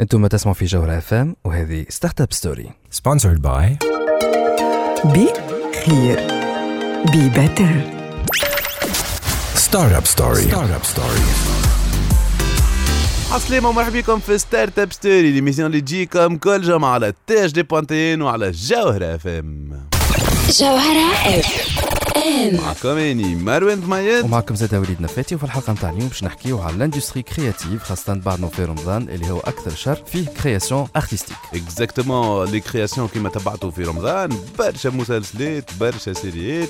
أنتم تسمعوا في جوهرة اف ام وهذه Startup Story Sponsored by بي خير be better Startup Story. Startup Story. عسلامة ومرحبا بكم في Startup Story l'émission اللي تجيكم كل جمعة على تاج دي بوانتين وعلى جوهرة اف ام جوهرة اف ام معكم اني مروان ضميد ومعكم زاد وليد نفاتي وفي الحلقة نتاع اليوم باش نحكيو على ال industries créatives خاصة بعد ما في رمضان اللي هو أكثر شهر فيه création artistique exactement les créations كيما تبعتوا في رمضان برشا مسلسلات برشا séries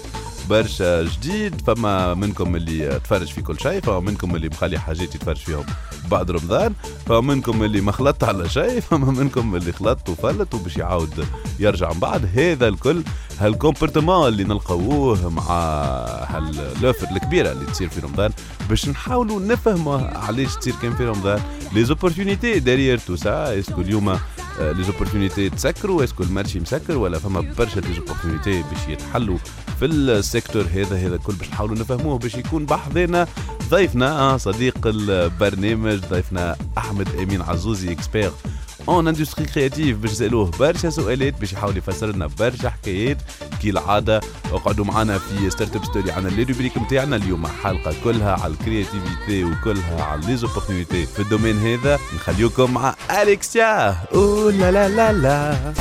برشا جديد فما منكم اللي تفرج في كل شيء فما منكم اللي مخلي حاجات يتفرج فيهم. بعد رمضان فما منكم اللي ما خلط على شيء فما منكم اللي خلط وفلت وباش يعاود يرجع. من بعد هذا الكل هال comportement اللي نلقاوه مع هال l'offre الكبيرة اللي تصير في رمضان باش نحاولوا نفهموا علاش تصير كان في رمضان. les opportunités derrière tout ça est-ce que اليوم les opportunités تسكروا est-ce que ال marché مسكر ولا فما برشا les opportunités باش يتحلوا في ال secteur هذا هذا الكل باش نحاولوا نفهموه باش يكون بحضنا ضيفنا صديق البرنامج ضيفنا احمد امين عزوزي expert en industries créatives باش نسالوه برشا سؤالات باش يحاول يفسر لنا برشا حكايات كي العاده اقعدوا معنا في Startup Story عنا les rubriques نتاعنا اليوم حلقة كلها على ال créativité وكلها على les opportunités في ال domaine هذا نخليكم مع اليكسيا أوه لا لا لا لا.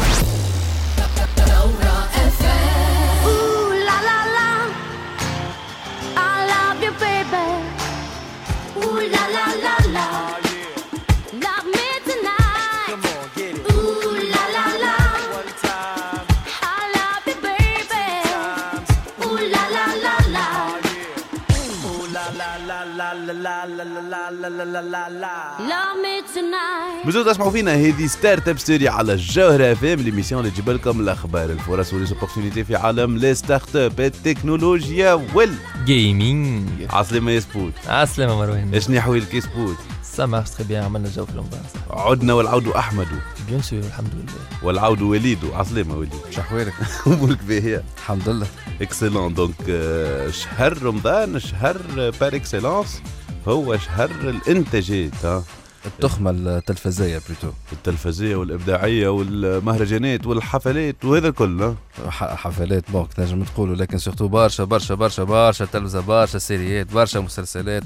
Love me tonight. بزود تسمعوا فينا هذه Startup Story على الجوهرة FM l'émission اللي تجيب لكم الأخبار الفرص و les opportunités في عالم les startups التكنولوجيا وال gaming عسلامة يا سبوت عسلامة مروان اشني حوالك يا سبوت ça marche très bien عملنا جو في رمضان عدنا والعود أحمد. bien sûr الحمد لله. والعود وليد عسلامة وليد. شحوالك امورك باهية الحمد لله. excellent donc آه، شهر رمضان شهر par excellence هو شهر الانتاجات ها التخمة التلفزية plutôt التلفزية والإبداعية والمهرجانات والحفلات وهذا الكل حفلات bon تنجم تقولوا لكن surtout برشا برشا برشا برشا تلفزة برشا سيريات برشا مسلسلات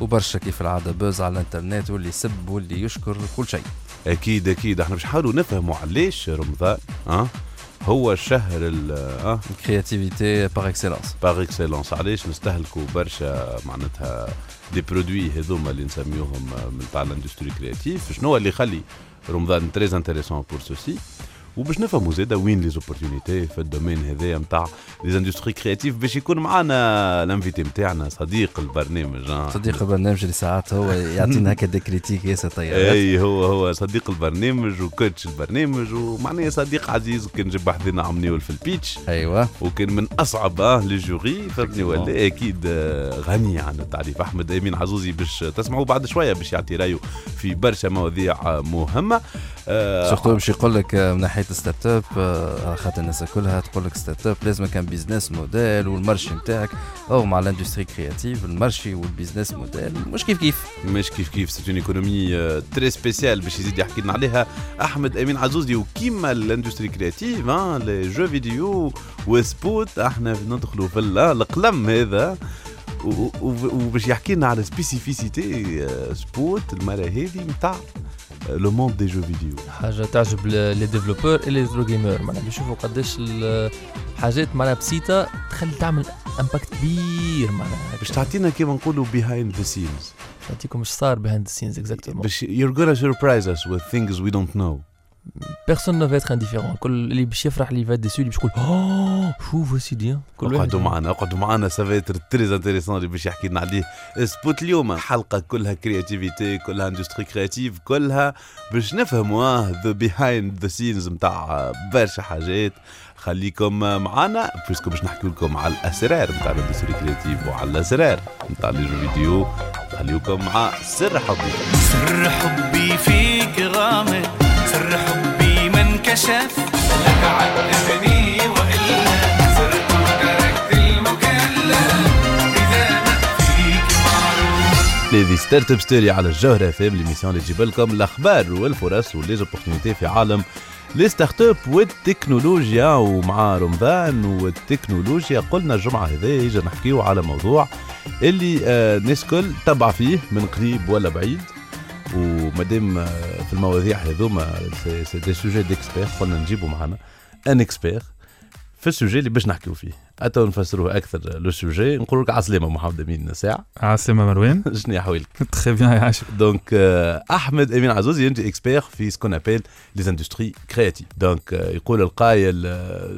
وبرشا كيف العادة بوز على الإنترنت واللي يسب واللي يشكر كل شيء. أكيد أكيد. إحنا باش نحاولوا نفهموا علاش رمضان ها هو الشهر ال آه كرياتيفيتي باغ اكسيلونس باغ اكسلونس علاش نستهلكوا برشا معناتها دي برودوي هذوما اللي نسميوهم آه، من تاع الاندستري كرياتيف شنو اللي يخلي رمضان تريز انتريسون بور سوسي وباش نفهموا زاده وين لي زوبورتونيتي في الدومين هذايا نتاع لي اندستري كرياتيف باش يكون معنا الانفيتي نتاعنا صديق البرنامج. صديق البرنامج اللي ساعات هو يعطينا هكا دي كريتيك ياسر طيب إي هو هو صديق البرنامج وكوتش البرنامج ومعناه صديق عزيز كان نجيب حذنا عمنيول في البيتش. أيوه. وكان من أصعب آه لي جوري فهمتني ولا؟ أكيد غني عن التعريف. أحمد أمين عزوزي باش تسمعوا بعد شوية باش يعطي رأيه في برشا مواضيع مهمة. surtout باش يقول لك آه، من ناحية startup آه، خاطر الناس كلها تقول لك startup لازم كان business model وال marché نتاعك. أو مع ال industrie créative ال marché وال business model مش كيف كيف. مش كيف كيف c'est une économie très spéciale باش يزيد يحكي لنا عليها. أحمد أمين عزوزي وكيما ال industrie créative les jeux vidéo وسبوت أحنا ندخلوا في ال- آه، القلم هذا. وباش يحكي لنا على spécificité سبوت المره هذه نتاع le monde des jeux vidéo حاجة تعجب les développeurs et les gros gamers معناها بيشوفوا قداش الحاجات معناها بسيطة تخلي تعمل impact كبير معناها. باش تعطينا كيما نقولوا behind the scenes. نعطيكم إيش صار behind the scenes exactement. باش you're gonna surprise us with things we don't know. personne ne va être indifférent كل اللي باش يفرح اللي فات déçu اللي باش يقول اوه شوفوا سيدي كل واحد اقعدوا معنا اقعدوا معنا. ça va être très intéressant اللي باش يحكي لنا عليه. سبوت اليوم حلقة كلها créativité كلها industrie créative كلها باش نفهموا the behind the scenes نتاع برشا حاجات. خليكم معنا parce que باش نحكي لكم على الأسرار نتاع ال industrie créative وعلى الأسرار نتاع les jeux vidéo خليكم مع سر حبي. سر حبي فيك غامض. سر انكشف لك علمني والا صرت تركت المكلف اذا ما فيك معروف Startup Story على الجوهرة FM l'émission اللي تجيب لكم الاخبار والفرص و les opportunités في عالم les startups والتكنولوجيا. ومع رمضان والتكنولوجيا قلنا الجمعة هذه يجي نحكيو على موضوع اللي آه، الناس كل تبع فيه من قريب ولا بعيد. ومادام آه، في المواضيع هذوما c'est- des sujets d'experts قلنا نجيبوا معنا un expert في ال sujet اللي باش نحكيو فيه. حتى نفسروه أكثر le sujet نقول لك عسلامة محمد أمين ساعه عسلامة مروان. شنو احوالك très bien يا عاشر donc احمد امين عزوزي انت expert في ce qu'on appelle les industries créatives donc يقول القايل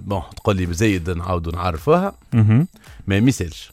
bon تقول لي بزيد نعاودوا نعرفوها. Mhm. ما ميسالش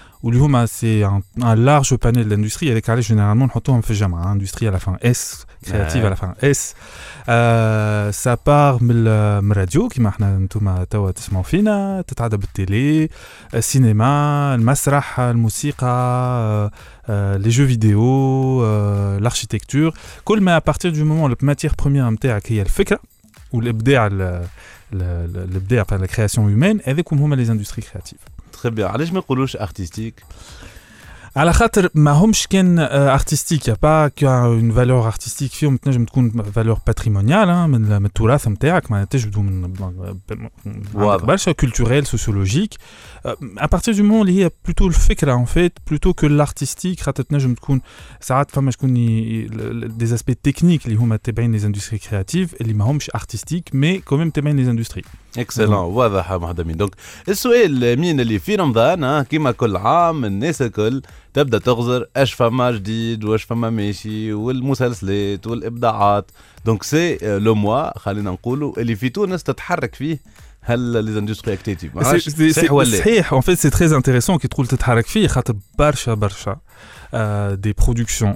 والكرياسيون الإبداع واللي هما سي ان لارج بانيل داندستري هذاك علاش جينيرالمون نحطوهم في الجامعة اندستري على فان اس كرياتيف آه. على فان اس آه سا بار من ال- من الراديو كيما احنا انتم توا تسمعوا فينا تتعدى بالتيلي السينما المسرح الموسيقى آه، آه، les jeux vidéo آه، l'architecture كل ما à partir du moment الماتير بروميير نتاعك هي الفكره والابداع ال- ال- ال- الابداع لا كرياسيون هيومان هذوك هما لي اندستري كرياتيف تخي بيان علاش ما نقولوش ارتستيك على خاطر ما همش كان ارتستيك يا با اون فالور ارتستيك فيهم تنجم تكون فالور باتريمونيال من من التراث نتاعك ما تجبدوا من من- عندك واضح. برشا كولتوريل سوسيولوجيك ا بارتير دو مون اللي هي بلوتو الفكره ان فيت بلوتو كو الارتستيك خاطر تنجم تكون ساعات فما شكون دي اسبي تكنيك اللي هما تابعين لي اندستري كرياتيف اللي ما همش ارتستيك مي كوميم تابعين لي اندستري اكسلون واضح امين donc السؤال مين اللي في رمضان كيما كل عام الناس الكل تبدا تغزر اش فما جديد واش فما ماشي والمسلسلات والابداعات donc c'est le mois خلينا نقولوا اللي في تونس تتحرك فيه هل les industries créatives صحيح ولا لا؟ صحيح en fait c'est très intéressant كي تقول تتحرك فيه خاطر برشا برشا des productions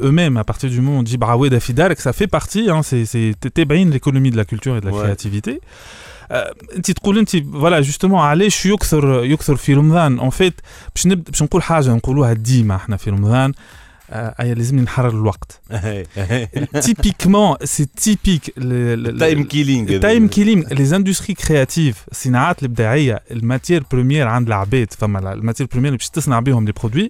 eux-mêmes, à partir du moment où on dit que ça fait partie, hein, c'est l'économie de la culture et de la ouais. créativité. Euh, voilà, justement, allez, je suis en fait, je في رمضان اون فيت باش نبدا باش نقول حاجة نقولوها ديما إحنا في رمضان آه أي لازم نحرر الوقت typiquement c'est typique time killing ال time killing les industries créatives الصناعات الابداعيه ال matière première عند العباد فما ال matière première باش تصنع بهم les produits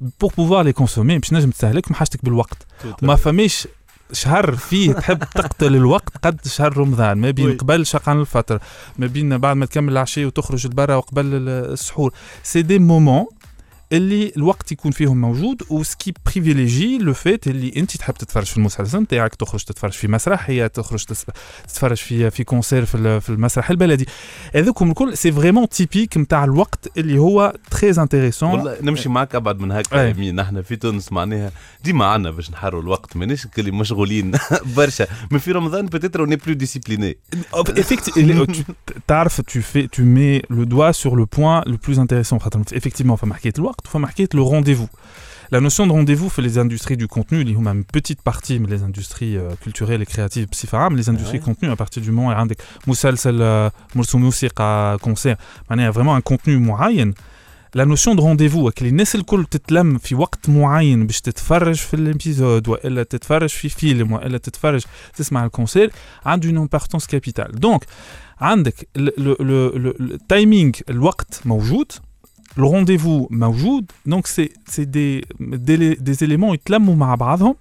pour pouvoir les consommer باش نجم تستهلكهم حاجتك بالوقت ما فماش شهر فيه تحب تقتل الوقت قد شهر رمضان ما بين. قبل شقان الفطر ما بين بعد ما تكمل العشاء وتخرج لبرا وقبل ال- السحور c'est des moments اللي الوقت يكون فيهم موجود وسكي بريفيليجي لو فيت اللي انت تحب تتفرج في المسلسل نتاعك تخرج تتفرج في مسرح هي تخرج تس- تتفرج في في كونسير في ال- في المسرح البلدي هذوكم الكل سي فريمون تيبيك نتاع الوقت اللي هو تري انتريسون والله نمشي معك ابعد من هكا أي. يا مين نحن في تونس معناها ديما عنا باش نحروا الوقت مانيش اللي مشغولين برشا من في رمضان بتيتر اوني بلو ديسيبليني Effectivement, tu, تعرف tu fais, tu mets le doigt sur le point le plus intéressant. خاطر Effectivement, فما حكاية الوقت وفما حكاية le rendez-vous. La notion de rendez-vous fait les industries du contenu, اللي هما une petite partie من les industries euh, culturelles et créatives بصفة عامة, les industries Ouais. contenu à partir du moment où عندك مسلسل آه، مرسوم موسيقى كونسير معناها vraiment un contenu معين لا نوسيون دو رونديفو اللي الناس الكل تتلم في وقت معين باش تتفرج في الابيزود والا تتفرج في فيلم والا تتفرج تسمع الكونسير عنده اون امبورتونس كابيتال دونك عندك التايمينغ الوقت موجود الرونديفو موجود دونك سي سي دي دي زيليمون يتلموا مع بعضهم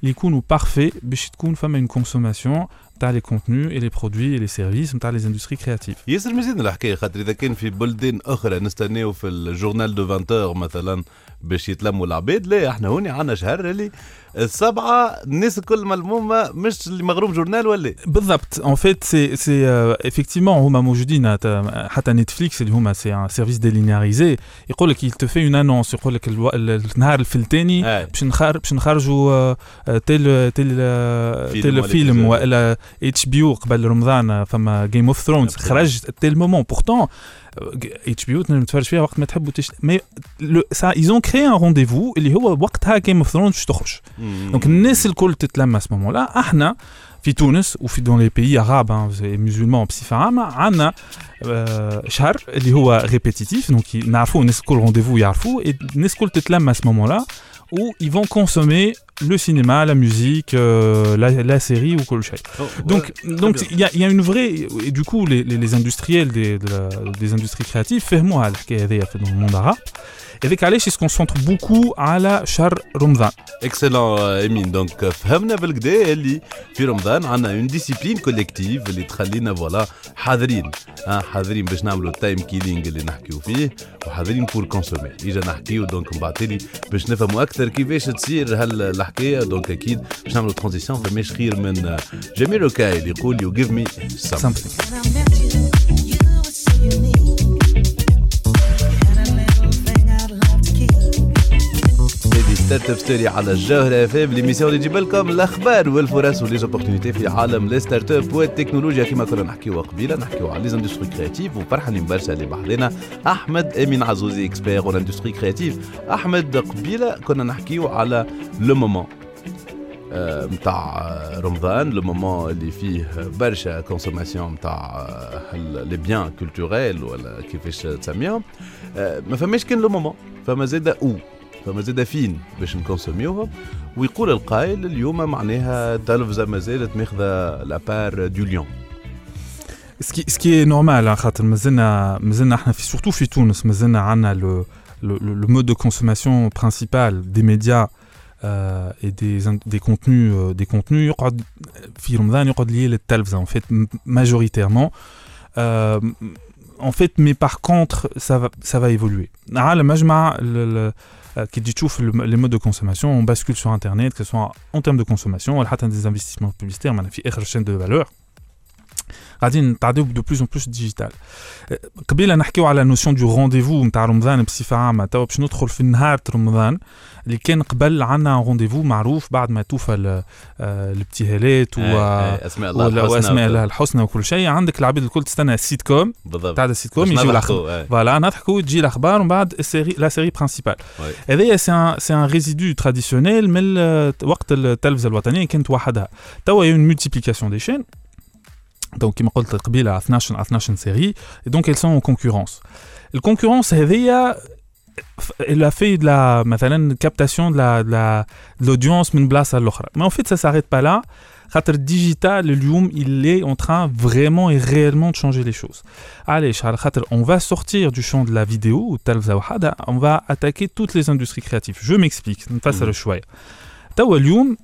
اللي يكونوا بارفي باش تكون فما اون كونسوماسيون نتاع les contenus et les produits et les services نتاع les industries créatives ياسر مزيان الحكايه خاطر اذا كان في بلدان اخرى نستناو في الجورنال دو 20 مثلا باش يتلموا العباد لا احنا هوني عندنا شهر اللي السبعه الناس الكل ملمومه مش اللي مغروم جورنال ولا بالضبط en fait c'est c'est euh, effectivement هما موجودين حتى- حتى نتفليكس اللي هما سي ان سيرفيس ديلينياريزي يقول لك il te fait une annonce يقول لك الو- ال- النهار الفلتاني آه. باش نخرج باش نخرجوا آه، آه، تيل تيل آه، فيلم تيل ولا فيلم إبيزود. والا اتش بي او قبل رمضان آه، فما جيم اوف ثرونز Absolument. خرج تيل مومون بورتون اتش بي او تنجم تفرج فيها وقت ما تحب وتشت مي سا ايزون كري ان رونديفو اللي هو وقتها جيم اوف ثرونز باش تخرج دونك الناس الكل تتلم à ce moment-là احنا في تونس وفي دون لي بيي عرب مسلمون بصفه عامه عندنا آه، شهر اللي هو ريبيتيتيف دونك نعرفوا الناس الكل رونديفو يعرفوا et الناس الكل تتلم à ce moment-là où ils vont consommer le cinéma, la musique, euh, la, série ou quoi oh, donc ouais, donc il y, a une vraie et du coup les, les, les industriels des, de la, des industries créatives ferment à dans le monde arabe. Et avec علاش ils se concentrent beaucoup على شهر رمضان. اكسلون امين دونك فهمنا بالكدا اللي في رمضان عندنا اون ديسيبلين كوليكتيف اللي تخلينا فوالا حاضرين ها حاضرين باش نعملوا التايم كيلينغ اللي نحكيو فيه وحاضرين بور كونسومي اجا نحكيو دونك من بعد تالي باش نفهموا اكثر كيفاش تصير هالحكايه دونك اكيد باش نعملوا ترانزيسيون فماش خير من جميل روكاي اللي يقول يو جيف مي something Something. Startup Story على الجوهرة FM l'émission اللي تجيب لكم الأخبار والفرص و les opportunités في عالم les startups والتكنولوجيا. كما كنا نحكيو قبيلة نحكيو على les industries créatives وفرحانين برشا اللي بحضنا أحمد أمين عزوزي expert en créatif أحمد قبيلة كنا نحكيو على le moment نتاع رمضان le moment اللي فيه برشا consommation نتاع les biens culturels ولا كيفاش تسميهم. آه، ما فماش كان le moment فما زاد أو فما زاد فين باش نكونسوميوهم ويقول القائل اليوم معناها التلفزه ما زالت ماخذه لابار دو ليون Ce qui, ce qui est normal, hein, خاطر مازلنا مازلنا احنا في surtout في تونس مازلنا عندنا le, le, le, le mode de consommation principal des médias euh, et des, in- des contenus euh, des contenus يقعد في رمضان يقعد lié للتلفزة en fait m- majoritairement euh, en fait mais par contre ça va ça va évoluer عالم مجمع ال- ال- euh, qui dit tout les modes de consommation, on bascule sur Internet, que ce soit en termes de consommation, on a des investissements publicitaires, on a une chaîne de valeur. قاعدين نتعداو de plus en plus digital قبيلة نحكيو على notion de rendez-vous نتاع رمضان بصفة عامة. توا باش ندخل في نهار رمضان اللي كان قبل عندنا rendez-vous معروف بعد ما توفى آه، الابتهالات و أسماء الله ولا الحسنى وأسماء الله الحسنى وكل شيء. عندك العباد الكل تستنى السيت كوم بالضبط. تاع السيت كوم يجيو الاخبار آه. voilà نضحكوا تجي الأخبار ومن بعد ال série la série principale oui. هذايا c'est un c'est un résidu traditionnel من وقت التلفزة الوطنية كانت وحدها. توا اون مولتيبليكاسيون دي شين دونك كما قلت قبيله 12 12 سيري et donc elles sont en concurrence الكونكورونس هذيا ف- elle a fait de la مثلا captation de la de la de l'audience من بلاصه الاخرى mais en fait ça s'arrête pas là خاطر الديجيتال اليوم il est en train vraiment et réellement de changer les choses علاش على خاطر on va sortir du champ de la vidéo والتلفزه وحدها on va attaquer toutes les industries créatives je m'explique نفسر مم. شويه توا اليوم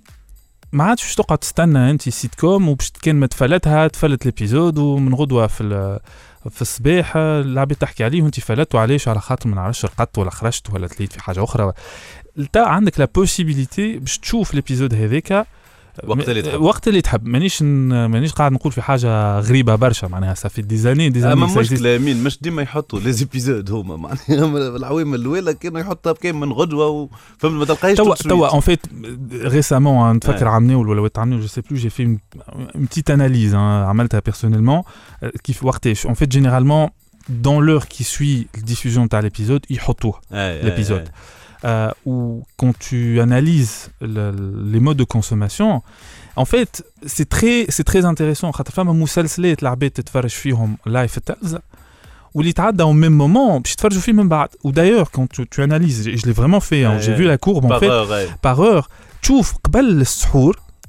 ما عادش باش تقعد تستنى انت سيت كوم وباش كان ما تفلتها تفلت ال épisode ومن غدوه في في الصباح العباد تحكي عليه وانت فلت وعلاش؟ على خاطر ما نعرفش رقدت ولا خرجت ولا تليت في حاجة أخرى. تا عندك la possibilité باش تشوف ال épisode هذاك وقت اللي تحب. وقت اللي تحب مانيش مانيش قاعد نقول في حاجة غريبة برشا معناها ça fait des années des أما مشكلة مين مش ديما يحطوا لي épisodes هما معناها العوامل الاولى كانوا يحطها كان من غدوة وفهمت ما تلقايش توا. توا en fait récemment نتفكر. عام ناول ولا وقت عام ناول plus j'ai fait une, une petite analyse hein, عملتها euh, كيف وقتاش fait généralement dans l'heure qui suit la diffusion تاع l'épisode يحطوه. آه. euh, ou quand tu analyses le, les modes de consommation, en fait, c'est très, c'est très intéressant. Ou les au même moment, puis tu fais un film en bas. Ou d'ailleurs, quand tu, tu analyses, je, je l'ai vraiment fait, hein, ouais, j'ai ouais. vu la courbe par en fait, heure, ouais. par heure, tu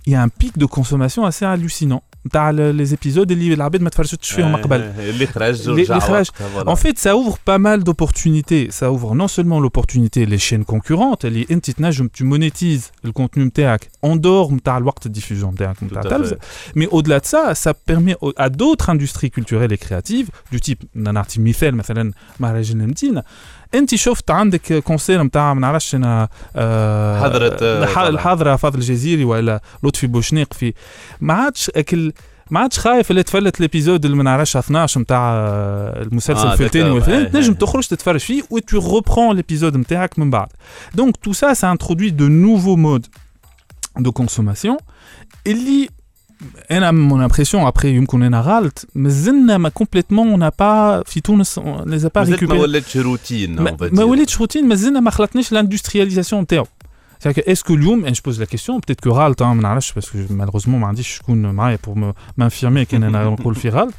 il y a un pic de consommation assez hallucinant. نتاع لي زيبيزود اللي العباد ما تفرجتش فيهم من قبل اللي خرج اللي ورجع خرج. وقتها، En fait, ça ouvre pas mal d'opportunités. Ça ouvre non seulement l'opportunité les chaînes concurrentes, اللي انت تنجم tu monétises le contenu نتاعك en dehors نتاع الوقت الديفوزيون نتاعك Tout نتاع à التلفزة. fait. Mais au-delà de ça, ça permet au- à d'autres industries culturelles et créatives du type نعطي مثال مثلا مهرجان المدينة انت شفت عندك concert نتاع ما نعرفش أنا آه، حضرة، آه،. الحضرة فاضل الجزيري ولا لطفي بوشنيق في ما عادش أكل ما عادش خايف اللي تفلت ال épisode اللي ما نعرفش 12 نتاع المسلسل آه، الفلتاني. والفلاني تنجم إيه. تخرج تتفرج فيه و tu reprends l'épisode نتاعك من بعد donc tout ça ça introduit de nouveaux modes de consommation اللي انا mon impression après يمكن انا غلط مازلنا ما كومبليتمون on n'a pas في تونس on les a pas مازلت ما récupérés ولاتش روتين ما, on va ما dire. وليتش روتين مازلنا ما خلطناش لاندسترياليزاسيون نتاعو C'est-à-dire que est-ce que اليوم et je pose la question peut-être que غلط ما نعرفش parce que malheureusement ما عنديش شكون معايا pour me- m'infirmer كان انا نقول في غلط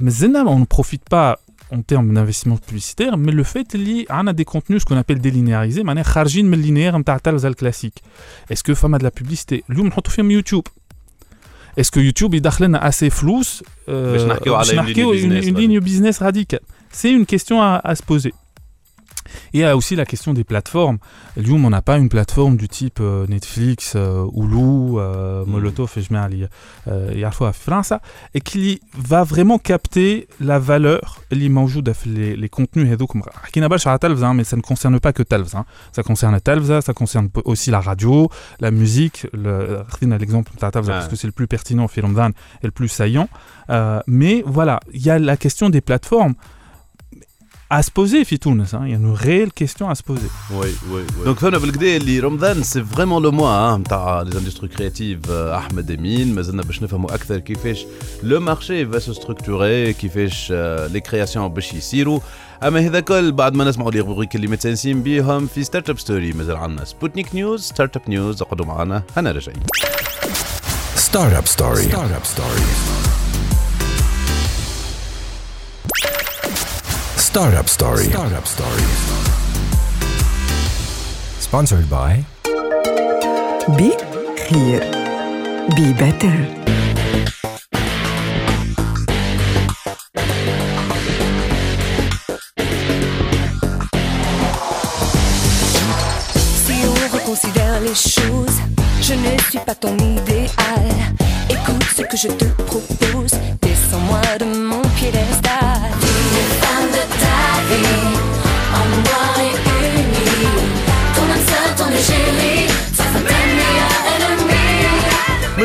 مازلنا on ne profite pas en termes d'investissement publicitaire mais le fait اللي عندنا des contenus ce qu'on appelle délinéarisés معناها خارجين من اللينير نتاع التلفزه الكلاسيك est-ce que فما de la publicité اليوم نحطوا فيهم يوتيوب est-ce que يوتيوب يدخل لنا assez فلوس آه، باش نحكيو على باش une نحكيو ligne business une ligne business radicale c'est une question à, à se poser Et il y a aussi la question des plateformes. Loom, on n'a pas une plateforme du type euh, Netflix, euh, Hulu, euh, hmm. Molotov, et je mets un lien, euh, à France, et qui va vraiment capter la valeur, les les, les contenus. Et donc, hein, mais ça ne concerne pas que Talvz. Hein. Ça concerne Talvz, ça concerne aussi la radio, la musique. Le, l'exemple de parce que c'est le plus pertinent, et le plus saillant. mais voilà, il y a la question des plateformes à se poser في تونس hein. il y a une réelle question à se poser وي وي وي دونك فهمنا بالكدا اللي رمضان سي فريمون لو موا نتاع لي اندستري كرياتيف احمد امين مازلنا باش نفهموا اكثر كيفاش لو مارشي فا سو ستركتوري كيفاش لي كرياسيون باش يصيروا اما هذا كل بعد ما نسمعوا لي روبريك اللي متسانسين بيهم في ستارت اب ستوري مازال عندنا سبوتنيك نيوز ستارت اب نيوز اقعدوا معنا هنا راجعين Startup Story. Startup Story. Startup Story. Startup Story. Sponsored by Be Clear. Be Better. Si on reconsidère les choses, je ne suis pas ton idéal. Écoute ce que je te propose. Descends-moi de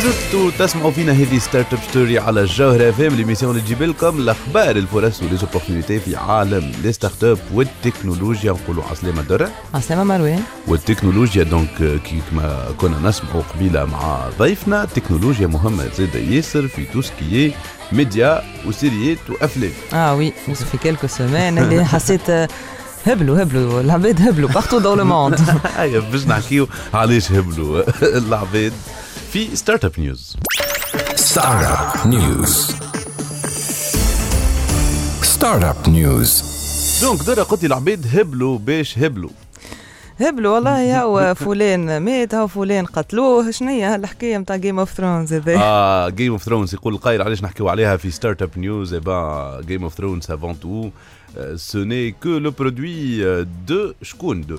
مازلتوا تسمعوا فينا هذه Startup Story على الجوهرة فام l'émission اللي تجيب لكم الأخبار الفرص و les opportunités في عالم les startups والتكنولوجيا. نقولوا عسلامة درة عسلامة مروان. والتكنولوجيا donc كيما كنا نسمعوا قبيلة مع ضيفنا التكنولوجيا مهمة زاد ياسر في توسكي ميديا وسيريات وافلام آه oui في quelques semaines اللي حسيت هبلوا هبلوا العباد هبلوا partout dans le monde باش نحكيو. علاش هبلوا العباد. في ستارت اب نيوز Startup News. Startup News. donc درة قلت لي العباد هبلوا باش هبلوا. هبلوا والله هو فلان مات هو فلان قتلوه. شنو هي هالحكاية نتاع Game of Thrones هذا؟ آه Game of Thrones يقول القائل علاش نحكيو عليها في Startup News et bah Game of Thrones avant tout سو ني كو لو برودوي دو شكون دو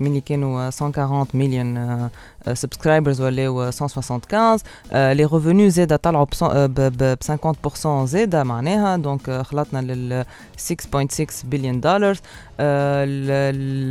ملي كانوا 140 مليون سبسكرايبرز ولاو 175 لي ريفوني زاده طلعوا ب 50% زاده معناها دونك خلطنا لل 6.6 بليون دولار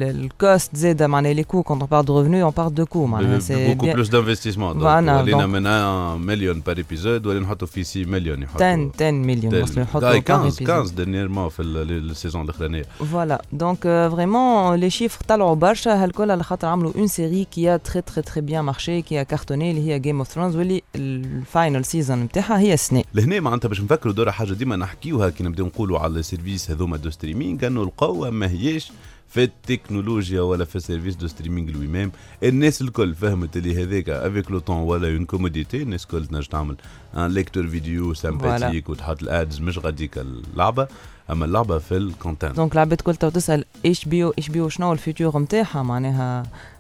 الكوست زاده معناها لي كو كونت on parle de revenus on parle de coûts معناها سي beaucoup plus d'investissement donc voilà, ولينا من 1 مليون بار ايبيزود ولينا نحطوا فيه 6 مليون يحطوا 10 10 مليون وصلوا يحطوا 15 15 دينيرمون في السيزون الاخرانيه فوالا دونك فريمون لي شيفر طلعوا برشا هالكل على خاطر عملوا اون سيري كي ا تري تري تري بيان مارشي كي كارتوني اللي هي جيم اوف ثرونز واللي الفاينل سيزون نتاعها هي السنة لهنا معناتها باش نفكروا دورة حاجة ديما نحكيوها كي نبداو نقولوا على السيرفيس هذوما دو ستريمينغ انه القوه ما هيش في التكنولوجيا ولا في السيرفيس دو ستريمينغ لوي ميم الناس الكل فهمت اللي هذاك افيك لو طون ولا اون كوموديتي الناس الكل تنجم تعمل ان ليكتور فيديو سامباتيك وتحط الادز مش غاديك اللعبة أما اللعبة في الكونتنت دونك العباد كل تو تسأل إيش بيو إيش بيو شنو الفيتور نتاعها معناها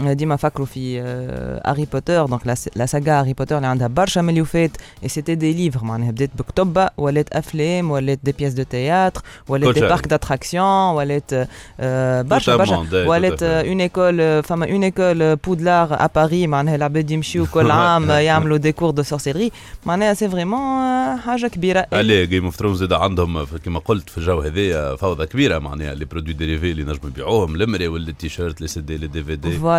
ديما فكروا في هاري بوتر دونك لا ساغا هاري بوتر اللي عندها برشا مليوفات اي سيتي دي ليفر معناها بدات بكتب ولات افلام ولات دي بياس دو تياتر ولات دي بارك داتراكسيون ولات برشا برشا ولات اون ايكول فما اون ايكول بودلار ا باري معناها العباد يمشيو كل عام يعملوا دي كور دو سورسيري معناها سي فريمون حاجه كبيره عليه جيم اوف ثرونز زاد عندهم كما قلت في الجو هذايا فوضى كبيره معناها لي برودوي ديريفي اللي نجموا يبيعوهم المري ولا التيشيرت لي سي دي لي دي في دي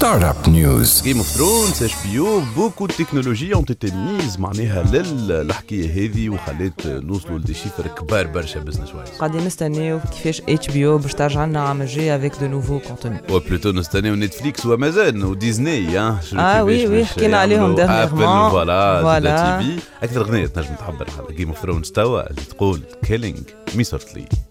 Startup News. Game of Thrones, HBO, beaucoup de technologies ont été mises معناها للحكايه هذه وخلات نوصلوا ل des chiffres كبار برشا business wise. قاعدين نستناو كيفاش HBO باش ترجع لنا عام الجاي avec de nouveaux contenus. و plutôt نستناو Netflix و Amazon و Disney آه oui oui حكينا عليهم dernièrement voilà voilà TV أكثر أغنية تنجم تعبر على Game of Thrones توا اللي تقول Killing Me Softly. I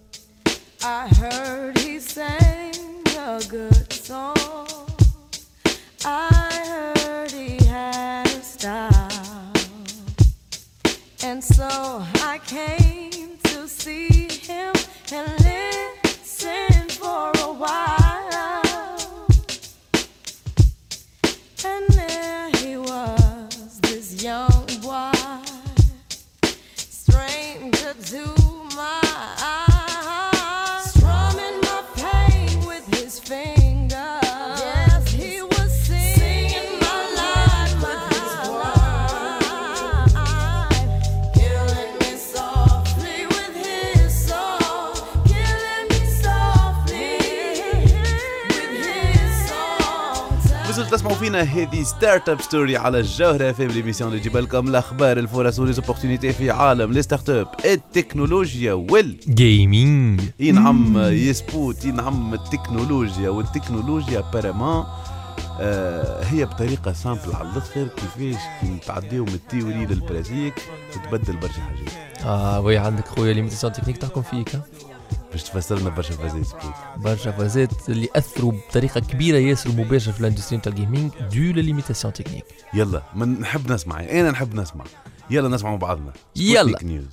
came to see him and تسمعوا فينا هذه Startup Story على الجوهرة في l'émission اللي تجيب لكم الأخبار الفرص و les opportunités في عالم les startups التكنولوجيا وال gaming ينعم يسبوت ينعم التكنولوجيا والتكنولوجيا apparemment آه هي بطريقة simple على الأخر كيفاش كي نتعديو من ال théorie لل pratique تتبدل برشا حاجات. آه oui عندك خويا limitations techniques تحكم فيك؟ باش تفسر لنا برشا فازات برشا فازات اللي أثروا بطريقة كبيرة ياسر مباشرة في ال industrie نتاع ال gaming des limitations techniques يلا من نحب نسمع أنا نحب نسمع. يلا نسمع مع بعضنا. يلا. Sputnik News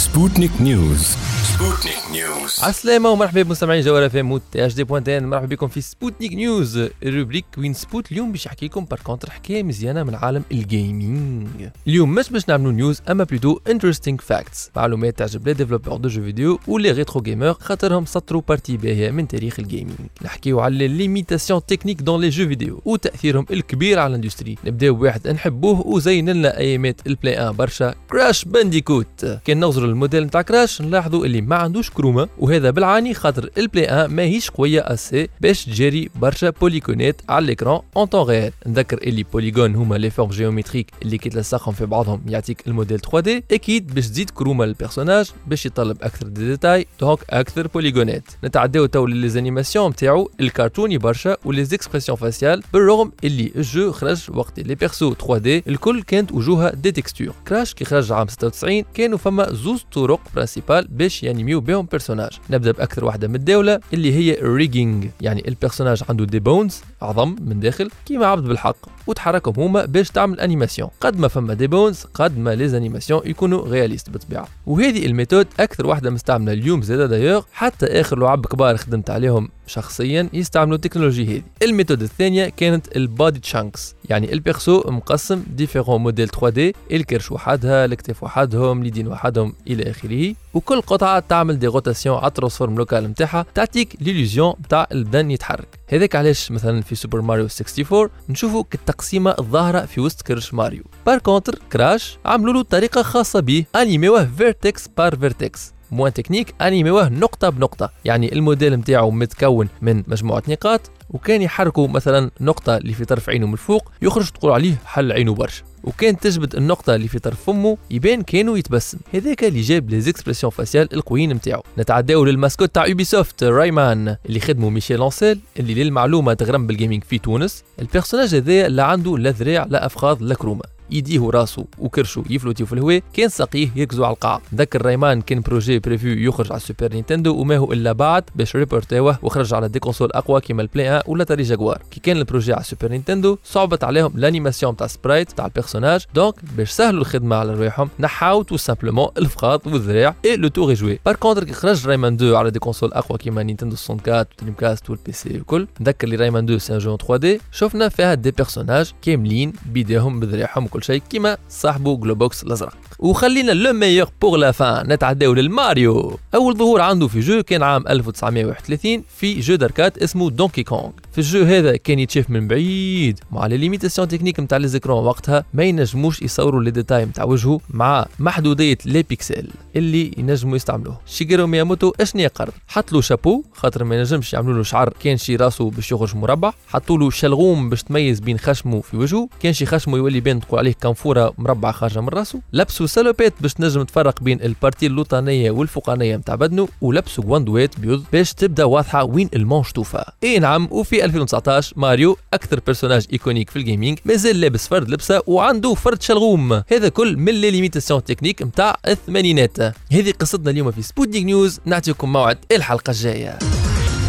Sputnik News. Sputnik News. عسلامة ومرحبا بمستمعين جوهرة في موت HD بوانتين مرحبا بكم في Sputnik News ال rubrique وين سبوت اليوم باش يحكي لكم par contre حكاية مزيانة من عالم ال gaming اليوم مش باش نعملوا news اما plutôt interesting facts معلومات تعجب les développeurs de jeux vidéo و les retro gamers خاطرهم سطروا partie باهية من تاريخ ال gaming نحكيو على les limitations techniques dans les jeux vidéo وتأثيرهم الكبير على ال industrie نبداو بواحد نحبوه وزين لنا ايامات ال Play 1 برشا Crash Bandicoot كان نغزروا الموديل نتاع Crash نلاحظوا اللي ما عندوش كروما وهذا بالعاني خاطر ال Play 1 ماهيش قوية assez باش تجري برشا polygone ات على ال écran en temps réel نذكر اللي polygones هما les formes géométriques اللي كي تلصقهم في بعضهم يعطيك الموديل 3 دي أكيد باش تزيد كروما لل personnage باش يطلب أكثر des détails donc أكثر polygone ات نتعداو تو les animations نتاعو الكرتوني برشا و les expressions faciales بالرغم اللي ال jeu خرج وقت les persos 3D الكل كانت وجوهها des textures Crash كي خرج عام 96 كانوا فما زوز طرق principales باش يانيميو بهم personnage نبدأ بأكثر واحدة متداولة اللي هي ال rigging يعني ال personnage عنده des bones عظم من داخل كيما عبد بالحق وتحركهم هما باش تعمل animation قد ما فما des bones قد ما les animations يكونوا réalistes بالطبيعة. وهذه ال méthode أكثر واحدة مستعملة اليوم زادة دايوغ حتى آخر لعب كبار خدمت عليهم شخصيا يستعملوا التكنولوجيا هذه. ال méthode الثانية كانت ال body chunks يعني ال perso مقسم différents modèles 3D الكرش وحدها الكتاف وحدهم اليدين وحدهم إلى آخره. وكل قطعة تعمل des rotations على ال transform local نتاعها تعطيك l'illusion نتاع البدن يتحرك. هذاك علاش مثلا في Super Mario 64 نشوفوا التقسيمة الظاهرة في وسط كرش ماريو. par contre Crash عملوا له طريقة خاصة به انيميوه vertex par vertex moins technique انيميوه نقطة بنقطة. يعني الموديل نتاعو متكون من مجموعة نقاط وكان يحركوا مثلا نقطة اللي في طرف عينه من الفوق يخرج تقول عليه حل عينه برشا. وكان تجبد النقطة اللي في طرف فمه يبان كانوا يتبسم. هذاك اللي جاب les expressions faciales القويين نتاعو نتعداو لل mascotte تاع Ubisoft Rayman اللي خدمه Michel Ancel اللي للمعلومة تغرم بال gaming في تونس. ال personnage هذايا لا عنده لا ذراع لا أفخاذ لا كرومة. يديه وراسه وكرشه يفلوتيو في الهواء. كان ساقيه يركزوا على القاع. ذكر Rayman كان projet prévu يخرج على ال Super Nintendo وما هو إلا بعد باش ريبورتاوه وخرج على des consoles أقوى كيما ال Play 1 ولا Atari Jaguar كي كان ال projet على ال Super Nintendo صعبت عليهم ال animation تاع sprite تاع ال personnage donc باش سهلوا الخدمة على رواحهم نحاو tout simplement الفخاط والذراع et le tour est joué par contre كي خرج Rayman 2 على des consoles أقوى كيما Nintendo 64 و Dreamcast وال PC والكل نذكر لي Rayman 2 c'est un jeu 3D شفنا فيها des personnages كاملين بيديهم بذراعهم شيء كيما صاحبه Globox الأزرق. وخلينا le meilleur pour la fin نتعداو للماريو أول ظهور عنده في jeu كان عام 1931 في jeu d'arcade اسمه Donkey Kong في ال jeu هذا كان يتشاف من بعيد مع les limitations techniques نتاع les écrans وقتها ما ينجموش يصوروا les détails نتاع وجهه مع محدودية les pixels اللي ينجموا يستعملوه. شيغيرو مياموتو اشني قرر حط له شابو خاطر ما ينجمش يعملوا له شعر. كان شي راسه باش يخرج مربع حطوا له شلغوم باش تميز بين خشمه في وجهه. كان شي خشمه يولي بين تقول عليه كنفوره مربع خارجة من راسه. لبسوا salopette باش تنجم تفرق بين ال partie اللوطانية والفوقانية نتاع بدنه ولبسوا غواندوات بيض باش تبدأ واضحة وين ال manche توفى إي نعم وفي 2019 ماريو أكثر personnage iconique في ال gaming مازال لابس فرد لبسة وعنده فرد شلغوم. هذا كل من les limitations techniques نتاع الثمانينات. هذه قصتنا اليوم في Sputnik News نعطيكم موعد الحلقة الجاية.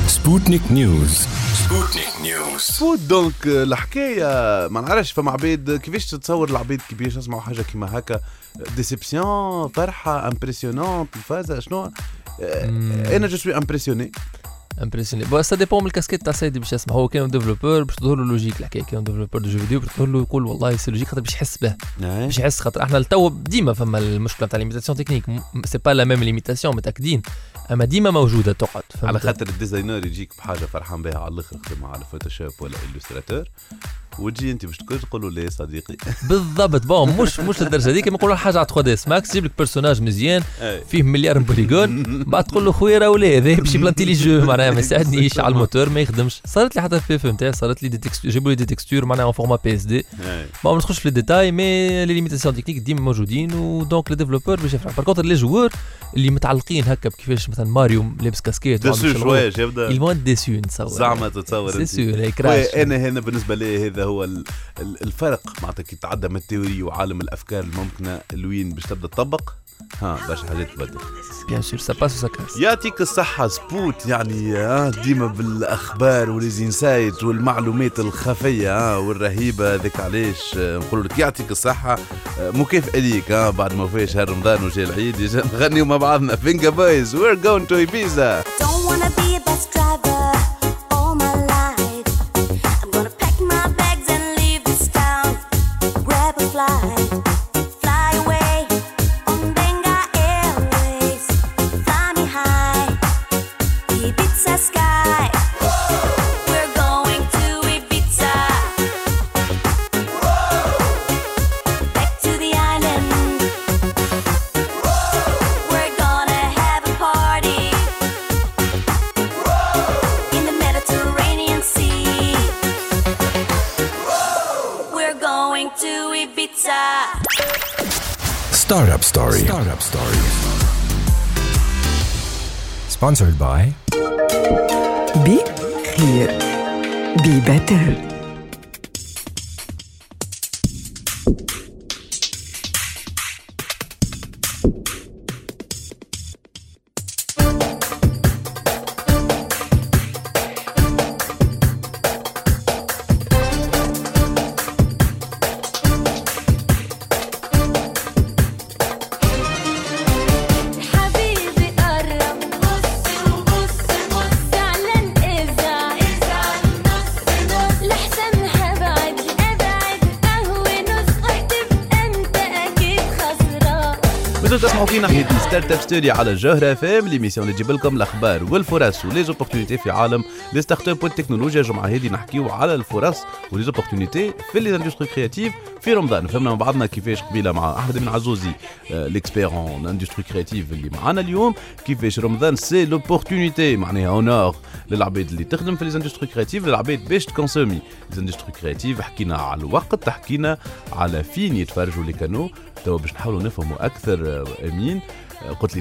Sputnik News Sputnik News فوت donc الحكاية ما نعرفش فما عباد كيفاش تتصور العباد كي باش يسمعوا حاجة كيما هكا déception فرحه impressionnante الفازه شنو أنا je suis impressionné impressionné bon ça dépend من الكاسكيت تاع سيدي باش يسمع. هو كان développeur باش تظهر له logique الحكاية كان développeur de jeux vidéo باش تظهر له يقول والله c'est logique خاطر باش يحس به. باش يحس خاطر إحنا لتو ديما فما المشكلة تاع limitations techniques c'est pas la même limitation متاكدين أما ديما موجودة تقعد على خاطر ال designer يجيك بحاجة فرحان بها على الآخر خدمة على Photoshop ولا Illustrator وتجي انت باش تقول تقول له ليه صديقي. بالضبط. bon مش مش للدرجه هذيك كيما نقولوا حاجة على 3ds Max تجيب لك personnage مزيان. فيه مليار polygones بعد تقول له خويا راه ولا هذا باش يبلانتي le jeu معناها ما يساعدنيش على الموتور ما يخدمش. صارت لي حتى PFE نتاعي صارت لي des textures جابوا لي des textures معناها en format PSD. ما ندخلش في ال détail mais les limitations techniques ديما موجودين و donc les développeurs باش يفرح par contre les joueurs اللي متعلقين هكا بكيفاش مثلا ماريو لابس كاسكيت شلغوم، شوية يبدا ديسو نتصور. زعما تتصور سي. سور أنا هنا بالنسبة لي هذا هو ال- ال- الفرق. معناتها كي تعدى من التيوري وعالم الأفكار الممكنة لوين باش تبدأ تطبق. ها برشا حاجات تبدل بيان سور سا باس يعطيك الصحة سبوت يعني ديما بالأخبار والإنسايت والمعلومات الخفية والرهيبة ذيك علاش آه، نقول لك. يعطيك الصحة. مكافأة ليك ها بعد ما فيش شهر رمضان وجا العيد نغنيو مع بعضنا. Vengaboys We're going to Ibiza Ibiza. Startup Story. Startup Story. Sponsored by Be Clear. Be Better. the story على جوهرة اف ام l'émission اللي تجيب لكم الأخبار والفرص و les opportunités في عالم. les start-up والتكنولوجيا الجمعه هذه نحكيو على الفرص و les opportunités في les industries créatives في رمضان فهمنا مع بعضنا كيفاش قبيلة مع أحمد بن عزوزي l'expert en industries créatives اللي معانا اليوم. كيفاش رمضان؟ c'est l'opportunité معناها en or للعباد اللي تخدم في les industries créatives للعباد باش ت consommer les industries créatives حكينا على الوقت حكينا على فين يتفرجوا لي كانو توا باش نحاولوا نفهموا أكثر آه، أمين. آه، قلت لي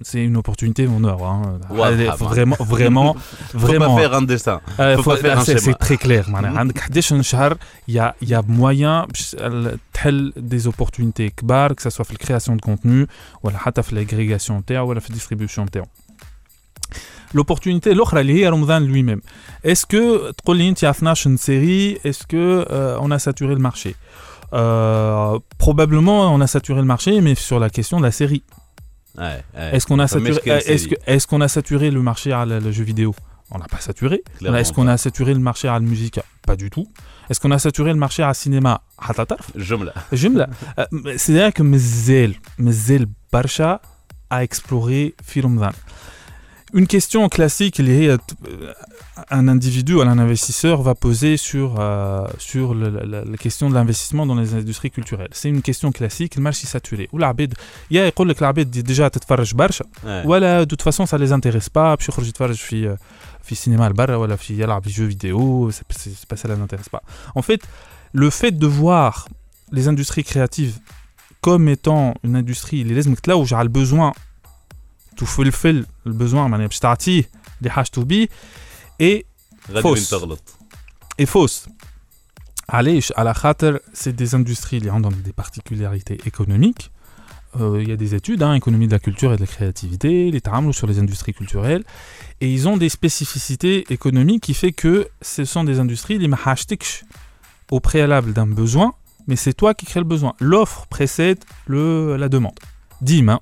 c'est une opportunité en or. Hein. Ouais, vraiment, vraiment, vraiment. Faut pas faire un dessin. Euh, faut, pas faire un C'est très clair. Mhm. Il y a, y a moyen tel des opportunités kbar, que ce soit la création de contenu, ou la l'agrégation ou la distribution de terre. l'opportunité l'autre elle est Ramadan lui-même est-ce que une série? Est-ce que euh, on a saturé le marché? Euh, probablement on a saturé le marché mais sur la question de la série est-ce qu'on a, saturé, le marché à le jeu vidéo? On n'a pas saturé. Est-ce qu'on a saturé le marché à la musique? Pas du tout. Est-ce qu'on a saturé le marché à la cinéma? Jumla. Jumla. Euh, c'est-à-dire que Mzel, Mzel Barcha a exploré Firumdan. Une question classique اللي هي ت- un individu ou un investisseur va poser sur, euh, sur le- la, la question de l'investissement dans les industries culturelles. C'est une question classique, le marché saturé. والعباد يا يقول لك العباد دي déjà تتفرج برشا Ouais. ولا de toute façon ça les intéresse pas باش يخرج يتفرج في في السينما لبرا ولا في يلعب في jeux vidéo c'est c'est pas ça les intéresse pas en fait le fait de voir les industries créatives comme étant une industrie اللي لازمك تلوج على البوزوان تفلفل البوزوان معناها باش تعطيه اللي حاجته بيه et غادي وين fausse تغلط et fausse علاش على خاطر c'est des industries اللي عندهم des particularités économiques Euh, il y a des études, hein, économie de la culture et de la créativité, les تعاملوا sur les industries culturelles, et ils ont des spécificités économiques qui fait que ce sont des industries اللي ما حاجتكش au préalable d'un besoin, mais c'est toi qui crée le besoin. L'offre précède le, la demande. ديما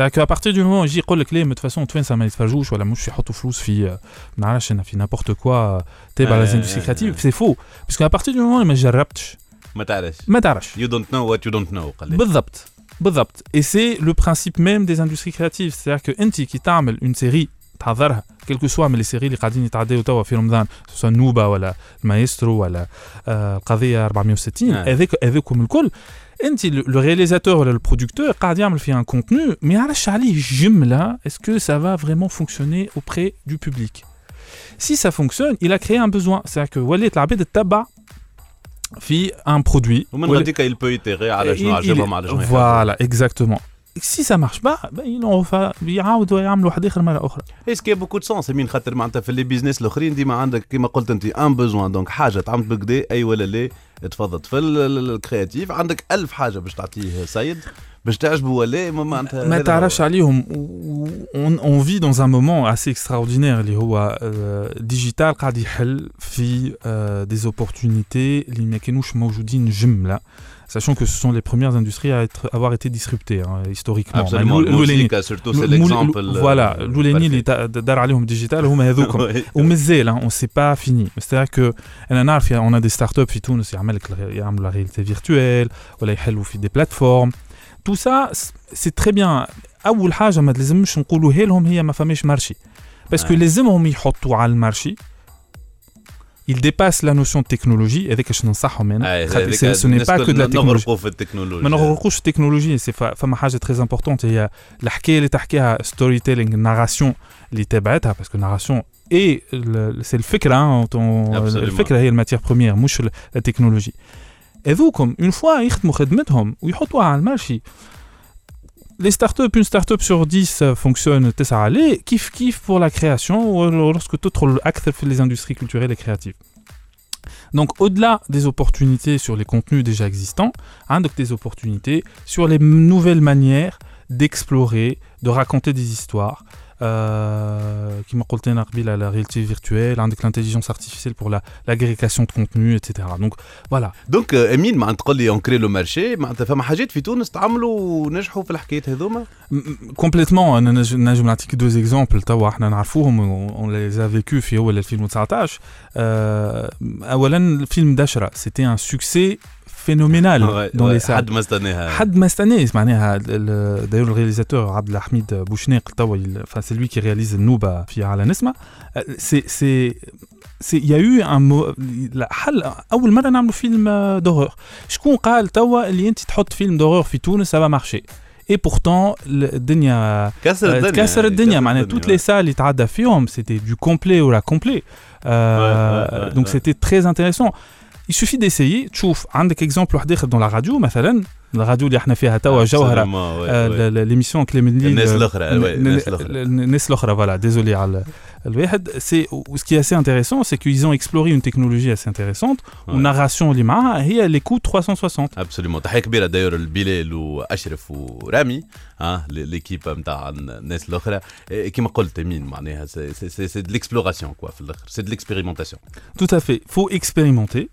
C'est-à-dire qu'à partir du moment où يجي يقول لك ليه من toute façon توانسه ما يتفرجوش ولا مش يحطوا فلوس في ما نعرفش انا في n'importe quoi تابع آه، les industries آه، créatives, آه. c'est faux. Parce qu'à partir du moment اللي ما جربتش ما تعرفش ما تعرفش You don't know what you don't know قال لي. بالضبط بالضبط et c'est le principe même des industries créatives c'est-à-dire que انت كي تعمل une série تحضرها quel que soit من les séries اللي قاعدين يتعداو توا في رمضان سواء نوبة ولا المايسترو ولا آه القضية 460 آه. هذاك هذاكم الكل انت لو رياليزاتور ولا البرودكتور قاعد يعمل فيها ان كونتوني ما يعرفش عليه جملة est-ce que ça va vraiment fonctionner auprès du public si ça fonctionne il a créé un besoin c'est-à-dire que ولات العباد تتبع في un produit ومن ولا- غاديك il peut itérer على شنو il- عجبهم il- على شنو يحبوا. Voilà, exactement. Si ça marche pas, ben, ils ont fa- يعاودوا يعملوا واحد اخر مره اخرى. اسكي بوكو دو سونس مين خاطر معناتها في لي بيزنس الاخرين ديما عندك كيما قلت انت ان بوزوان دونك حاجه تعمل بالكدا اي ولا لا تفضل في ال- ال- الكرياتيف عندك ألف حاجه باش تعطيه سيد باش تعجبه ولا ما معناتها ما هذا تعرفش هو. عليهم on, on vit dans un moment assez extraordinaire اللي هو ديجيتال قاعد يحل في آه، des opportunités اللي ما كانوش موجودين جمله sachant que ce sont les premières industries à être, avoir été disruptées hein, historiquement. Absolument. الأول- الأولاني- الموسيقى surtout, c'est الأول- l'exemple, Voilà, euh, الأولاني اللي تا- دار عليهم ديجيتال هما هذوكم Oui. ومازال hein, on sait pas fini c'est-à-dire que انا نعرف on a des startups في تونس يعمل يعمل لك يعملوا لا رياليتي فيرتوال ولا يحلوا في دي بلاتفورم تو سا سي تري بيان اول حاجه ما لازمش نقولوا لهم هي ما فماش مارشي باسكو آه. لازمهم يحطوا على المارشي il dépasse la notion de technologie هذاك باش ننصحهم انا أي، خاطر هذيك سي- ce n'est الناس pas que de la كل technologie نغرقوا في التكنولوجيا ما نغرقوش في التكنولوجيا سي ف- فما حاجه تري امبورتونت هي الحكايه اللي تحكيها ستوري تيلينغ الناراسيون اللي تبعتها باسكو الناراسيون اي سي الفكره hein, ton- Absolument. الفكره هي الماتير بروميير مش لا تكنولوجي هذوكم اون فوا يخدموا خدمتهم ويحطوها على المارشي les startups, une startup sur 10 euh, fonctionne, Tessaralé, kiff kiff pour la création lorsque tu trouves les industries culturelles et créatives. Donc au-delà des opportunités sur les contenus déjà existants, hein, donc des opportunités sur les nouvelles manières d'explorer, de raconter des histoires, Euh, qui m'a قلت لنا قبيلة la réalité virtuelle, hein, avec l'intelligence artificielle pour la- l'agrégation de contenu, etc. Donc voilà. دونك آه، امين معناتها تقول لي اونكري لو مارشي معناتها فما حاجات في تونس تعملوا ونجحوا في الحكايات هذوما كومبليتمون انا نج- نجم نعطيك دوز اكزومبل توا احنا نعرفوهم اون لي فيكو في اول 2019 آه، اولا الفيلم دشرة سيتي ان سوكسي فينومينال دون لي سال حد ما استناها حد ما استناه معناها داير الرياليزاتور عبد الحميد بوشناق توا enfin c'est lui qui réalise النوبه في على نسمه سي سي سي يا يو ان حل اول مره نعملوا فيلم دورور شكون قال توا اللي انت تحط فيلم دورور في تونس سافا مارشي اي بورتون الدنيا كسر الدنيا تكسر الدنيا معناها الدنيا، توت لي سال اللي تعدى فيهم سيتي دو كومبلي ولا كومبلي Ouais, ouais, ouais, دونك ouais. سيتي تري انتريسون Il suffit d'essayer تشوف عندك اكزومبل واحد اخر دون لا راديو مثلا الراديو اللي احنا فيها توا جوهره Absolument, ouais, ouais. ليميسيون كليمنلي الناس الأخرى، ouais, الناس الأخرى. الناس الاخرى فوالا ديزولي على الواحد سي ce qui est assez intéressant c'est qu'ils ont exploré une technologie assez intéressante Ouais. والناراسيون اللي معاها هي l'écoute 360 ابسوليومون تحيه كبيره داير البلال واشرف ورامي ها ليكيب نتاع الناس الاخرى إيه، كيما قلت امين معناها سي سي- سي سي دو ليكسبلوراسيون كوا في الاخر سي دو ليكسبيريمونتاسيون Tout à fait. faut expérimenter.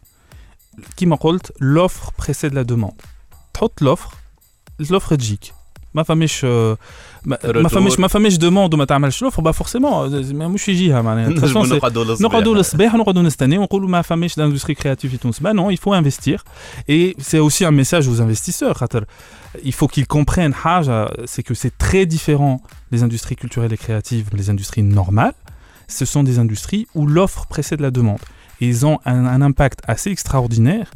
كيما قلت l'offre précède la demande. تحط l'offre l'offre تجيك. ما فماش آه، ما ما Retour. فماش ما فماش دوموند وما تعملش لوفر با فورسيمون مش يجيها معناها De toute façon, نجموا c'est- نقعدوا للصباح. نقعدوا للصباح ونقعدوا نستناو ونقولوا ما فماش d'industrie créative في تونس. Bah non, il faut investir. Et c'est aussi un message aux investisseurs. خاطر il faut qu'ils comprennent حاجة c'est que c'est très différent les industries culturelles et créatives, les industries normales. Ce sont des industries où l'offre précède la demande. ils ont un, impact assez extraordinaire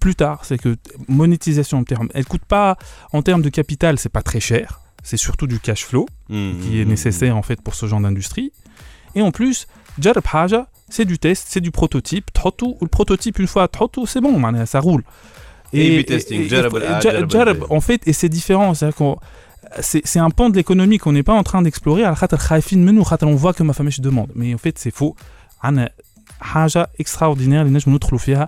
plus tard. C'est que monétisation en termes, elle coûte pas en termes de capital, c'est pas très cher. C'est surtout du cash flow qui est nécessaire en fait pour ce genre d'industrie. Et en plus, c'est du test, c'est du prototype. le prototype une fois, c'est bon, ça roule. Et, testing, en fait, et c'est différent. C'est un pan de l'économie qu'on n'est pas en train d'explorer. On voit que ma femme demande, mais en fait, c'est faux. حاجة extraordinaire اللي نجموا ندخلوا فيها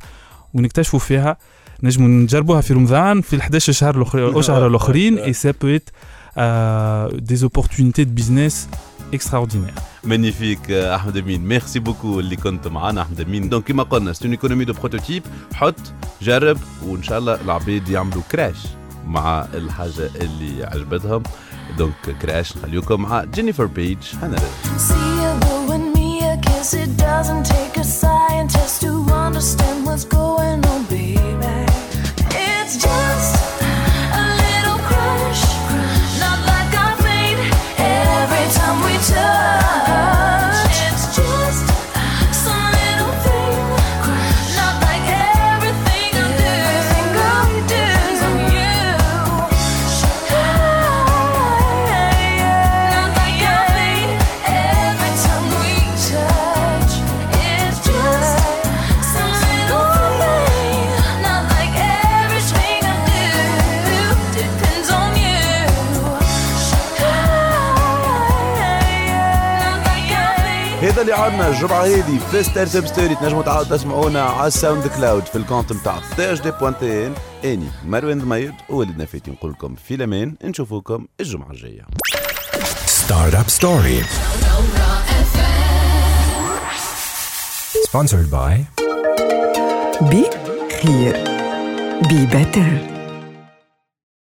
ونكتشفوا فيها. نجموا نجربوها في رمضان في ال 11 شهر الآخر أشهر الأخرين et ça peut être euh, des opportunités de business extraordinaires. magnifique احمد امين merci beaucoup اللي كنت معنا احمد امين donc كيما قلنا c'est économie de prototype حط جرب وان شاء الله العباد يعملوا crush مع الحاجة اللي عجبتهم. donc Crush نخليكم مع Jennifer Paige هنرد Kiss. It doesn't take a scientist to understand what's going on, عندنا الجمعة هذه في Startup Story تنجموا تعاودوا تسمعونا على ال SoundCloud في ال compte نتاع THD point tn أني مروان ضميد وولدنا فاتي نقول لكم في الامان نشوفوكم الجمعة الجاية. Startup Story. Sponsored by بي خير بي بيتر